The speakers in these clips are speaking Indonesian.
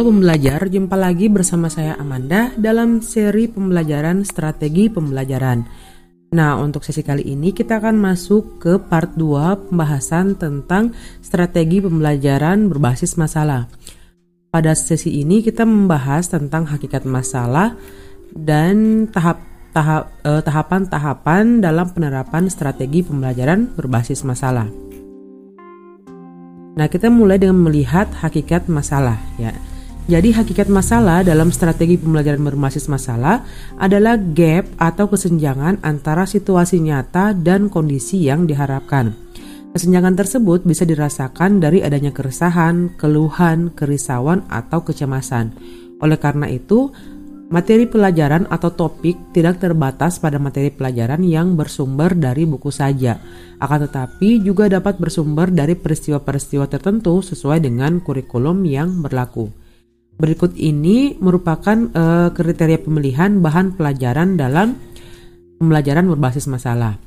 Halo pembelajar, jumpa lagi bersama saya Amanda dalam seri pembelajaran strategi pembelajaran. Nah, untuk sesi kali ini kita akan masuk ke part 2 pembahasan tentang strategi pembelajaran berbasis masalah. Pada sesi ini kita membahas tentang hakikat masalah dan tahap tahap eh, tahapan-tahapan dalam penerapan strategi pembelajaran berbasis masalah. Nah, kita mulai dengan melihat hakikat masalah ya. Jadi hakikat masalah dalam strategi pembelajaran berbasis masalah adalah gap atau kesenjangan antara situasi nyata dan kondisi yang diharapkan. Kesenjangan tersebut bisa dirasakan dari adanya keresahan, keluhan, kerisauan, atau kecemasan. Oleh karena itu, materi pelajaran atau topik tidak terbatas pada materi pelajaran yang bersumber dari buku saja, akan tetapi juga dapat bersumber dari peristiwa-peristiwa tertentu sesuai dengan kurikulum yang berlaku. Berikut ini merupakan uh, kriteria pemilihan bahan pelajaran dalam pembelajaran berbasis masalah.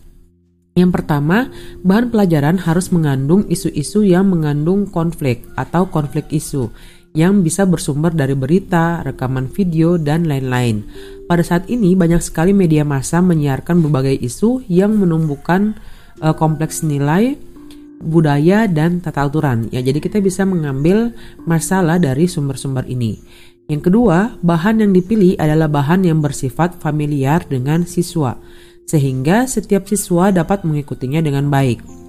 Yang pertama, bahan pelajaran harus mengandung isu-isu yang mengandung konflik atau konflik isu yang bisa bersumber dari berita, rekaman video, dan lain-lain. Pada saat ini, banyak sekali media massa menyiarkan berbagai isu yang menumbuhkan uh, kompleks nilai budaya dan tata aturan. Ya, jadi kita bisa mengambil masalah dari sumber-sumber ini. Yang kedua, bahan yang dipilih adalah bahan yang bersifat familiar dengan siswa, sehingga setiap siswa dapat mengikutinya dengan baik.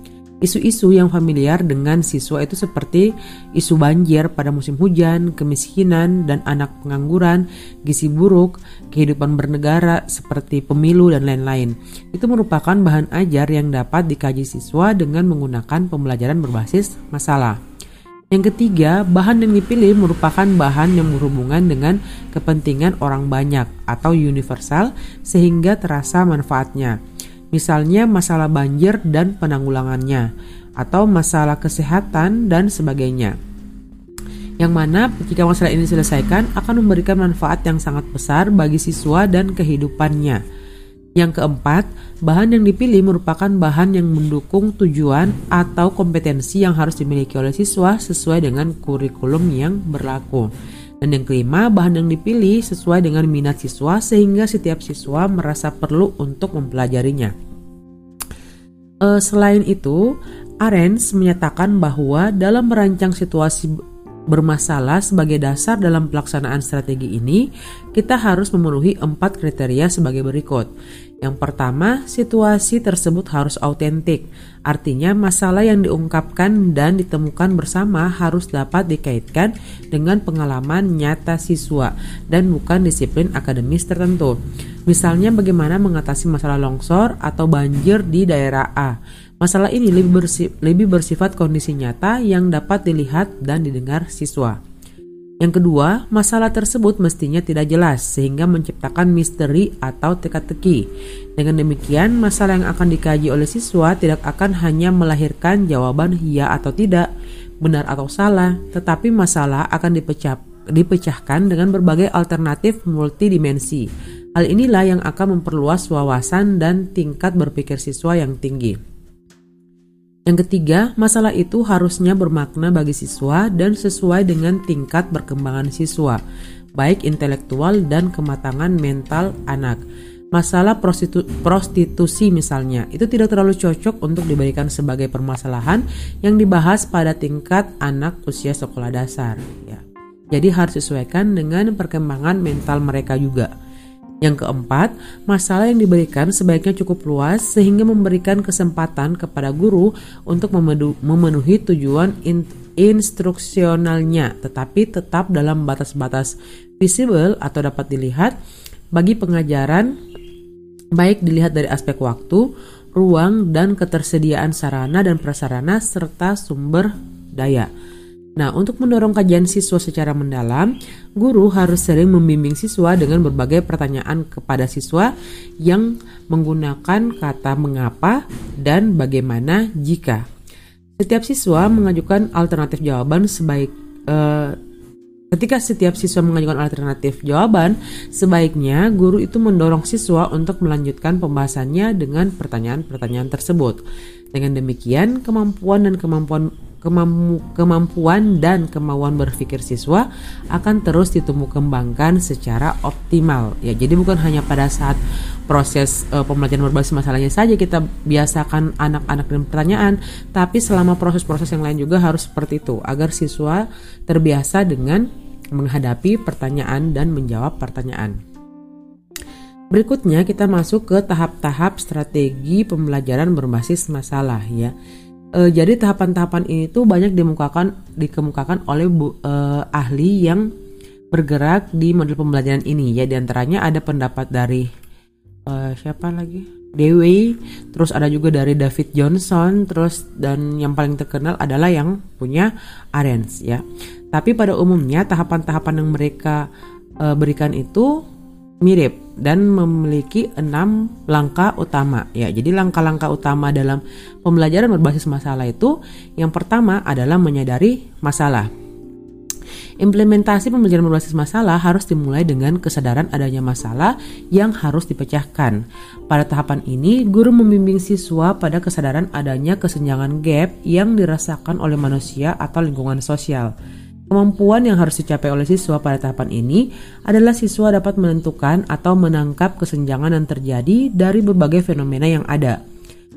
Isu-isu yang familiar dengan siswa itu seperti isu banjir pada musim hujan, kemiskinan dan anak pengangguran, gizi buruk, kehidupan bernegara seperti pemilu dan lain-lain. Itu merupakan bahan ajar yang dapat dikaji siswa dengan menggunakan pembelajaran berbasis masalah. Yang ketiga, bahan yang dipilih merupakan bahan yang berhubungan dengan kepentingan orang banyak atau universal sehingga terasa manfaatnya misalnya masalah banjir dan penanggulangannya, atau masalah kesehatan dan sebagainya. Yang mana jika masalah ini diselesaikan akan memberikan manfaat yang sangat besar bagi siswa dan kehidupannya. Yang keempat, bahan yang dipilih merupakan bahan yang mendukung tujuan atau kompetensi yang harus dimiliki oleh siswa sesuai dengan kurikulum yang berlaku. Dan yang kelima, bahan yang dipilih sesuai dengan minat siswa sehingga setiap siswa merasa perlu untuk mempelajarinya. Uh, selain itu, Arens menyatakan bahwa dalam merancang situasi bermasalah sebagai dasar dalam pelaksanaan strategi ini, kita harus memenuhi empat kriteria sebagai berikut. Yang pertama, situasi tersebut harus autentik, artinya masalah yang diungkapkan dan ditemukan bersama harus dapat dikaitkan dengan pengalaman nyata siswa dan bukan disiplin akademis tertentu. Misalnya bagaimana mengatasi masalah longsor atau banjir di daerah A. Masalah ini lebih, bersif lebih bersifat kondisi nyata yang dapat dilihat dan didengar siswa. Yang kedua, masalah tersebut mestinya tidak jelas sehingga menciptakan misteri atau teka-teki. Dengan demikian, masalah yang akan dikaji oleh siswa tidak akan hanya melahirkan jawaban ya atau tidak, benar atau salah, tetapi masalah akan dipecah, dipecahkan dengan berbagai alternatif multidimensi Hal inilah yang akan memperluas wawasan dan tingkat berpikir siswa yang tinggi. Yang ketiga, masalah itu harusnya bermakna bagi siswa dan sesuai dengan tingkat perkembangan siswa, baik intelektual dan kematangan mental anak. Masalah prostitu prostitusi misalnya, itu tidak terlalu cocok untuk diberikan sebagai permasalahan yang dibahas pada tingkat anak usia sekolah dasar. Ya. Jadi harus sesuaikan dengan perkembangan mental mereka juga. Yang keempat, masalah yang diberikan sebaiknya cukup luas sehingga memberikan kesempatan kepada guru untuk memenuhi tujuan in instruksionalnya, tetapi tetap dalam batas-batas visible atau dapat dilihat bagi pengajaran baik dilihat dari aspek waktu, ruang, dan ketersediaan sarana dan prasarana serta sumber daya. Nah, untuk mendorong kajian siswa secara mendalam, guru harus sering membimbing siswa dengan berbagai pertanyaan kepada siswa yang menggunakan kata mengapa dan bagaimana jika. Setiap siswa mengajukan alternatif jawaban sebaik eh, Ketika setiap siswa mengajukan alternatif jawaban, sebaiknya guru itu mendorong siswa untuk melanjutkan pembahasannya dengan pertanyaan-pertanyaan tersebut. Dengan demikian, kemampuan dan kemampuan kemampuan dan kemauan berpikir siswa akan terus ditumbuh kembangkan secara optimal ya jadi bukan hanya pada saat proses uh, pembelajaran berbasis masalahnya saja kita biasakan anak-anak dengan pertanyaan tapi selama proses-proses yang lain juga harus seperti itu agar siswa terbiasa dengan menghadapi pertanyaan dan menjawab pertanyaan Berikutnya kita masuk ke tahap-tahap strategi pembelajaran berbasis masalah ya. E, jadi tahapan-tahapan ini tuh banyak dimukakan dikemukakan oleh bu, e, ahli yang bergerak di model pembelajaran ini ya di antaranya ada pendapat dari e, siapa lagi Dewi, terus ada juga dari David Johnson, terus dan yang paling terkenal adalah yang punya Arens ya. Tapi pada umumnya tahapan-tahapan yang mereka e, berikan itu mirip dan memiliki enam langkah utama ya jadi langkah-langkah utama dalam pembelajaran berbasis masalah itu yang pertama adalah menyadari masalah Implementasi pembelajaran berbasis masalah harus dimulai dengan kesadaran adanya masalah yang harus dipecahkan. Pada tahapan ini, guru membimbing siswa pada kesadaran adanya kesenjangan gap yang dirasakan oleh manusia atau lingkungan sosial. Kemampuan yang harus dicapai oleh siswa pada tahapan ini adalah siswa dapat menentukan atau menangkap kesenjangan yang terjadi dari berbagai fenomena yang ada.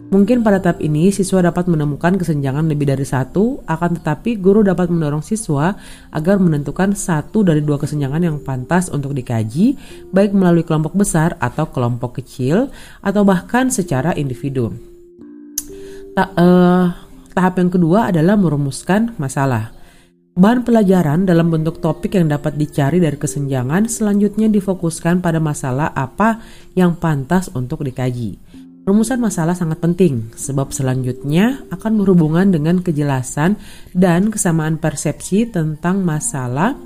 Mungkin pada tahap ini siswa dapat menemukan kesenjangan lebih dari satu, akan tetapi guru dapat mendorong siswa agar menentukan satu dari dua kesenjangan yang pantas untuk dikaji, baik melalui kelompok besar atau kelompok kecil, atau bahkan secara individu. Ta uh, tahap yang kedua adalah merumuskan masalah. Bahan pelajaran dalam bentuk topik yang dapat dicari dari kesenjangan selanjutnya difokuskan pada masalah apa yang pantas untuk dikaji. Rumusan masalah sangat penting sebab selanjutnya akan berhubungan dengan kejelasan dan kesamaan persepsi tentang masalah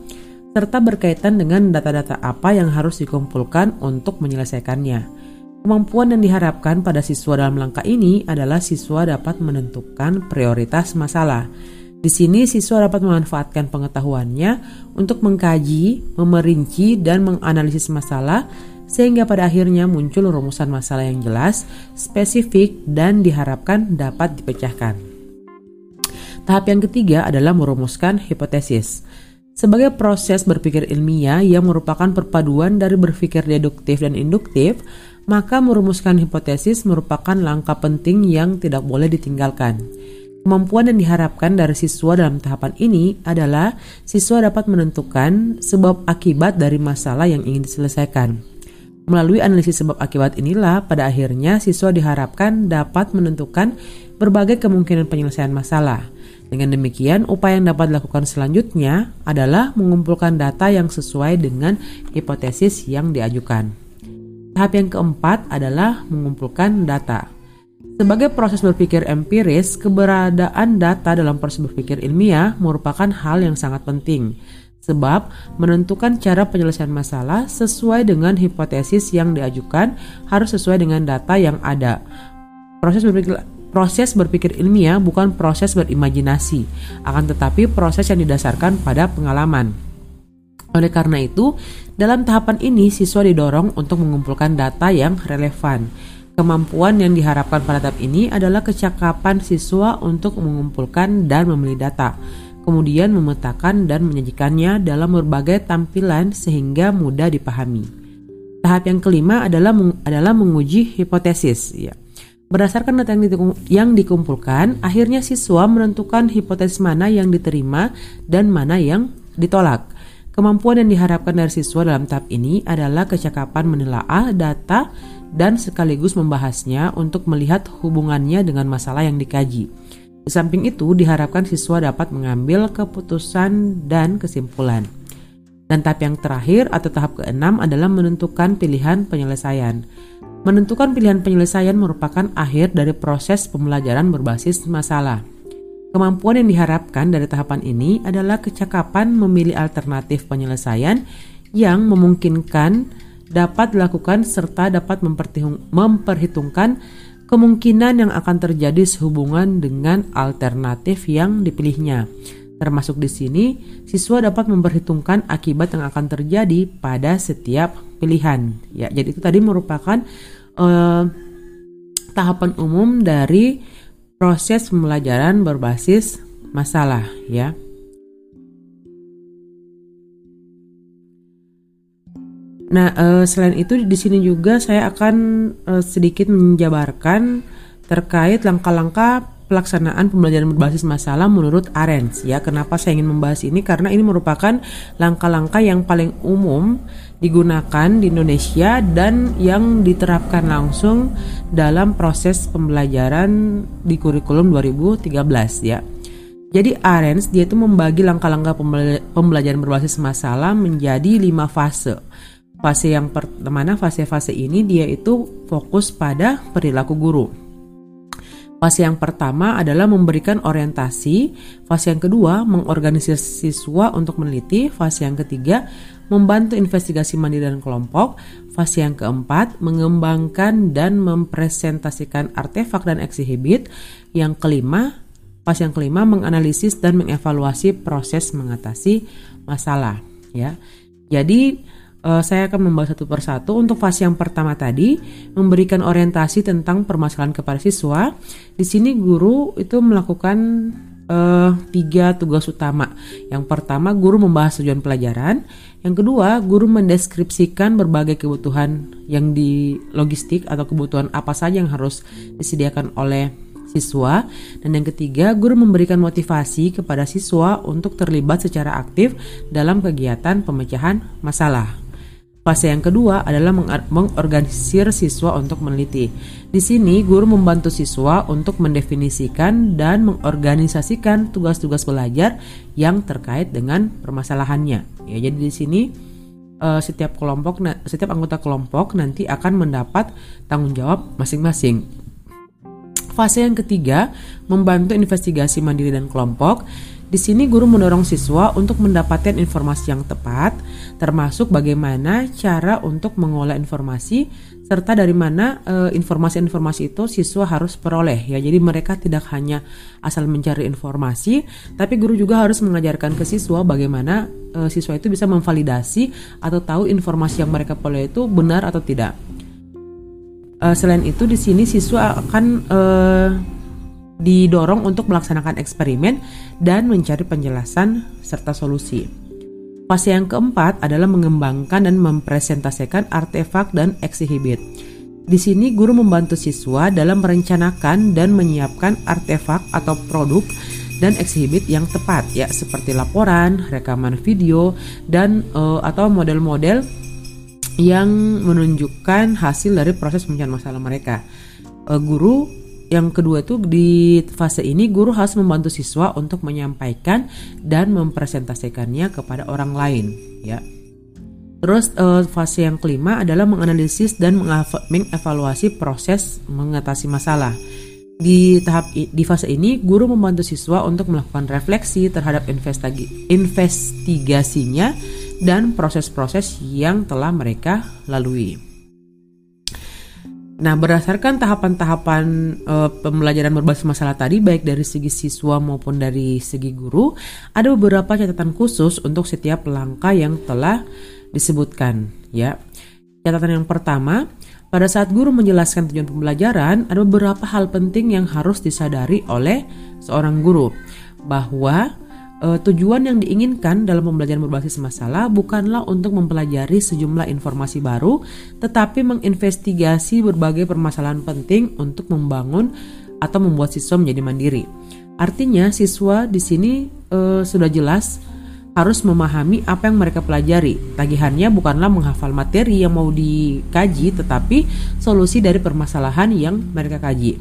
serta berkaitan dengan data-data apa yang harus dikumpulkan untuk menyelesaikannya. Kemampuan yang diharapkan pada siswa dalam langkah ini adalah siswa dapat menentukan prioritas masalah di sini siswa dapat memanfaatkan pengetahuannya untuk mengkaji, memerinci, dan menganalisis masalah sehingga pada akhirnya muncul rumusan masalah yang jelas, spesifik, dan diharapkan dapat dipecahkan. Tahap yang ketiga adalah merumuskan hipotesis. Sebagai proses berpikir ilmiah yang merupakan perpaduan dari berpikir deduktif dan induktif, maka merumuskan hipotesis merupakan langkah penting yang tidak boleh ditinggalkan. Kemampuan yang diharapkan dari siswa dalam tahapan ini adalah siswa dapat menentukan sebab akibat dari masalah yang ingin diselesaikan. Melalui analisis sebab akibat inilah, pada akhirnya siswa diharapkan dapat menentukan berbagai kemungkinan penyelesaian masalah. Dengan demikian, upaya yang dapat dilakukan selanjutnya adalah mengumpulkan data yang sesuai dengan hipotesis yang diajukan. Tahap yang keempat adalah mengumpulkan data. Sebagai proses berpikir empiris, keberadaan data dalam proses berpikir ilmiah merupakan hal yang sangat penting, sebab menentukan cara penyelesaian masalah sesuai dengan hipotesis yang diajukan harus sesuai dengan data yang ada. Proses berpikir proses berpikir ilmiah bukan proses berimajinasi, akan tetapi proses yang didasarkan pada pengalaman. Oleh karena itu, dalam tahapan ini siswa didorong untuk mengumpulkan data yang relevan Kemampuan yang diharapkan pada tahap ini adalah kecakapan siswa untuk mengumpulkan dan memilih data, kemudian memetakan dan menyajikannya dalam berbagai tampilan sehingga mudah dipahami. Tahap yang kelima adalah adalah menguji hipotesis. Ya. Berdasarkan data yang dikumpulkan, akhirnya siswa menentukan hipotesis mana yang diterima dan mana yang ditolak. Kemampuan yang diharapkan dari siswa dalam tahap ini adalah kecakapan menelaah data dan sekaligus membahasnya untuk melihat hubungannya dengan masalah yang dikaji. Di samping itu, diharapkan siswa dapat mengambil keputusan dan kesimpulan. Dan tahap yang terakhir atau tahap keenam adalah menentukan pilihan penyelesaian. Menentukan pilihan penyelesaian merupakan akhir dari proses pembelajaran berbasis masalah. Kemampuan yang diharapkan dari tahapan ini adalah kecakapan memilih alternatif penyelesaian yang memungkinkan dapat dilakukan serta dapat memperhitungkan kemungkinan yang akan terjadi sehubungan dengan alternatif yang dipilihnya. Termasuk di sini, siswa dapat memperhitungkan akibat yang akan terjadi pada setiap pilihan. Ya, jadi itu tadi merupakan uh, tahapan umum dari proses pembelajaran berbasis masalah ya. Nah, uh, selain itu di sini juga saya akan uh, sedikit menjabarkan terkait langkah-langkah pelaksanaan pembelajaran berbasis masalah menurut Arens ya. Kenapa saya ingin membahas ini? Karena ini merupakan langkah-langkah yang paling umum digunakan di Indonesia dan yang diterapkan langsung dalam proses pembelajaran di kurikulum 2013 ya. Jadi Arens dia itu membagi langkah-langkah pembelajaran berbasis masalah menjadi lima fase. Fase yang pertama, fase-fase ini dia itu fokus pada perilaku guru. Fase yang pertama adalah memberikan orientasi, fase yang kedua mengorganisir siswa untuk meneliti, fase yang ketiga membantu investigasi mandiri dan kelompok, fase yang keempat mengembangkan dan mempresentasikan artefak dan eksihibit, yang kelima fase yang kelima menganalisis dan mengevaluasi proses mengatasi masalah ya. Jadi uh, saya akan membahas satu persatu. Untuk fase yang pertama tadi, memberikan orientasi tentang permasalahan kepada siswa. Di sini guru itu melakukan uh, tiga tugas utama. Yang pertama, guru membahas tujuan pelajaran. Yang kedua, guru mendeskripsikan berbagai kebutuhan yang di logistik atau kebutuhan apa saja yang harus disediakan oleh siswa. Dan yang ketiga, guru memberikan motivasi kepada siswa untuk terlibat secara aktif dalam kegiatan pemecahan masalah. Fase yang kedua adalah mengorganisir siswa untuk meneliti. Di sini, guru membantu siswa untuk mendefinisikan dan mengorganisasikan tugas-tugas belajar yang terkait dengan permasalahannya. Ya, jadi di sini uh, setiap kelompok, setiap anggota kelompok nanti akan mendapat tanggung jawab masing-masing. Fase yang ketiga, membantu investigasi mandiri dan kelompok. Di sini guru mendorong siswa untuk mendapatkan informasi yang tepat, termasuk bagaimana cara untuk mengolah informasi serta dari mana eh, informasi-informasi e, itu siswa harus peroleh ya. Jadi mereka tidak hanya asal mencari informasi, tapi guru juga harus mengajarkan ke siswa bagaimana e, siswa itu bisa memvalidasi atau tahu informasi yang mereka peroleh itu benar atau tidak. E, selain itu di sini siswa akan e, didorong untuk melaksanakan eksperimen dan mencari penjelasan serta solusi. Fase yang keempat adalah mengembangkan dan mempresentasikan artefak dan eksihibit. Di sini guru membantu siswa dalam merencanakan dan menyiapkan artefak atau produk dan eksihibit yang tepat ya seperti laporan, rekaman video dan uh, atau model-model yang menunjukkan hasil dari proses pemecahan masalah mereka. Uh, guru yang kedua itu di fase ini guru harus membantu siswa untuk menyampaikan dan mempresentasikannya kepada orang lain ya. Terus uh, fase yang kelima adalah menganalisis dan mengevaluasi proses mengatasi masalah. Di tahap di fase ini guru membantu siswa untuk melakukan refleksi terhadap investigasinya dan proses-proses yang telah mereka lalui. Nah, berdasarkan tahapan-tahapan uh, pembelajaran berbasis masalah tadi, baik dari segi siswa maupun dari segi guru, ada beberapa catatan khusus untuk setiap langkah yang telah disebutkan. Ya, catatan yang pertama, pada saat guru menjelaskan tujuan pembelajaran, ada beberapa hal penting yang harus disadari oleh seorang guru, bahwa uh, tujuan yang diinginkan dalam pembelajaran berbasis masalah bukanlah untuk mempelajari sejumlah informasi baru, tetapi menginvestigasi berbagai permasalahan penting untuk membangun atau membuat siswa menjadi mandiri. Artinya, siswa di sini uh, sudah jelas harus memahami apa yang mereka pelajari. Tagihannya bukanlah menghafal materi yang mau dikaji, tetapi solusi dari permasalahan yang mereka kaji.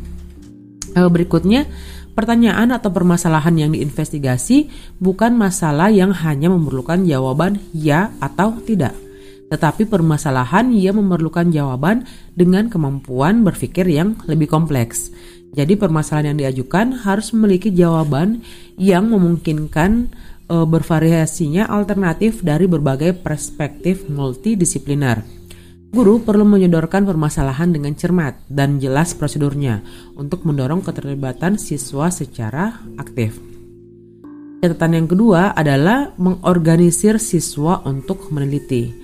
Uh, berikutnya, Pertanyaan atau permasalahan yang diinvestigasi bukan masalah yang hanya memerlukan jawaban ya atau tidak, tetapi permasalahan yang memerlukan jawaban dengan kemampuan berpikir yang lebih kompleks. Jadi permasalahan yang diajukan harus memiliki jawaban yang memungkinkan e, bervariasinya alternatif dari berbagai perspektif multidisipliner. Guru perlu menyodorkan permasalahan dengan cermat dan jelas prosedurnya untuk mendorong keterlibatan siswa secara aktif. Catatan yang kedua adalah mengorganisir siswa untuk meneliti.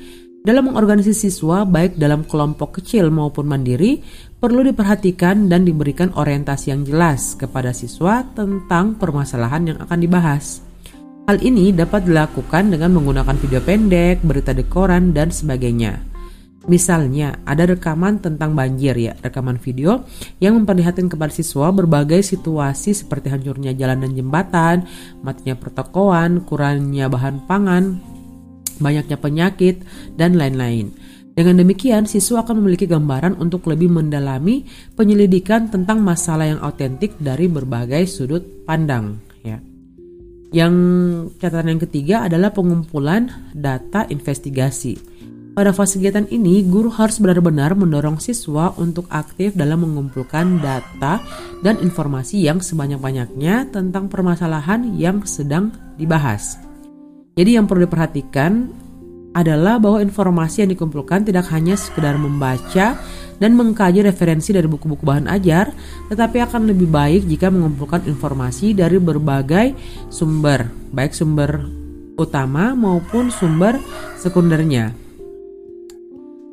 Dalam mengorganisasi siswa, baik dalam kelompok kecil maupun mandiri, perlu diperhatikan dan diberikan orientasi yang jelas kepada siswa tentang permasalahan yang akan dibahas. Hal ini dapat dilakukan dengan menggunakan video pendek, berita di koran, dan sebagainya. Misalnya, ada rekaman tentang banjir ya, rekaman video yang memperlihatkan kepada siswa berbagai situasi seperti hancurnya jalan dan jembatan, matinya pertokoan, kurangnya bahan pangan, banyaknya penyakit, dan lain-lain. Dengan demikian, siswa akan memiliki gambaran untuk lebih mendalami penyelidikan tentang masalah yang autentik dari berbagai sudut pandang. Ya. Yang catatan yang ketiga adalah pengumpulan data investigasi. Pada fase kegiatan ini, guru harus benar-benar mendorong siswa untuk aktif dalam mengumpulkan data dan informasi yang sebanyak-banyaknya tentang permasalahan yang sedang dibahas. Jadi yang perlu diperhatikan adalah bahwa informasi yang dikumpulkan tidak hanya sekedar membaca dan mengkaji referensi dari buku-buku bahan ajar, tetapi akan lebih baik jika mengumpulkan informasi dari berbagai sumber, baik sumber utama maupun sumber sekundernya.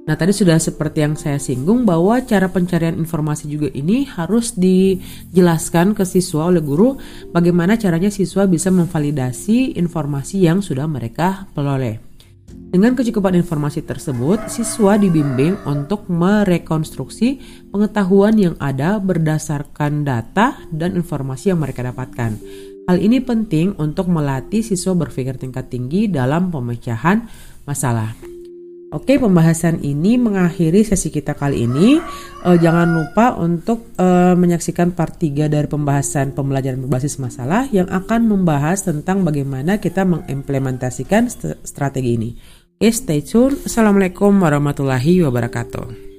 Nah, tadi sudah seperti yang saya singgung bahwa cara pencarian informasi juga ini harus dijelaskan ke siswa oleh guru bagaimana caranya siswa bisa memvalidasi informasi yang sudah mereka peroleh. Dengan kecukupan informasi tersebut, siswa dibimbing untuk merekonstruksi pengetahuan yang ada berdasarkan data dan informasi yang mereka dapatkan. Hal ini penting untuk melatih siswa berpikir tingkat tinggi dalam pemecahan masalah. Oke, pembahasan ini mengakhiri sesi kita kali ini. Uh, jangan lupa untuk uh, menyaksikan part 3 dari pembahasan pembelajaran berbasis masalah yang akan membahas tentang bagaimana kita mengimplementasikan strategi ini. Oke, stay tune. Assalamualaikum warahmatullahi wabarakatuh.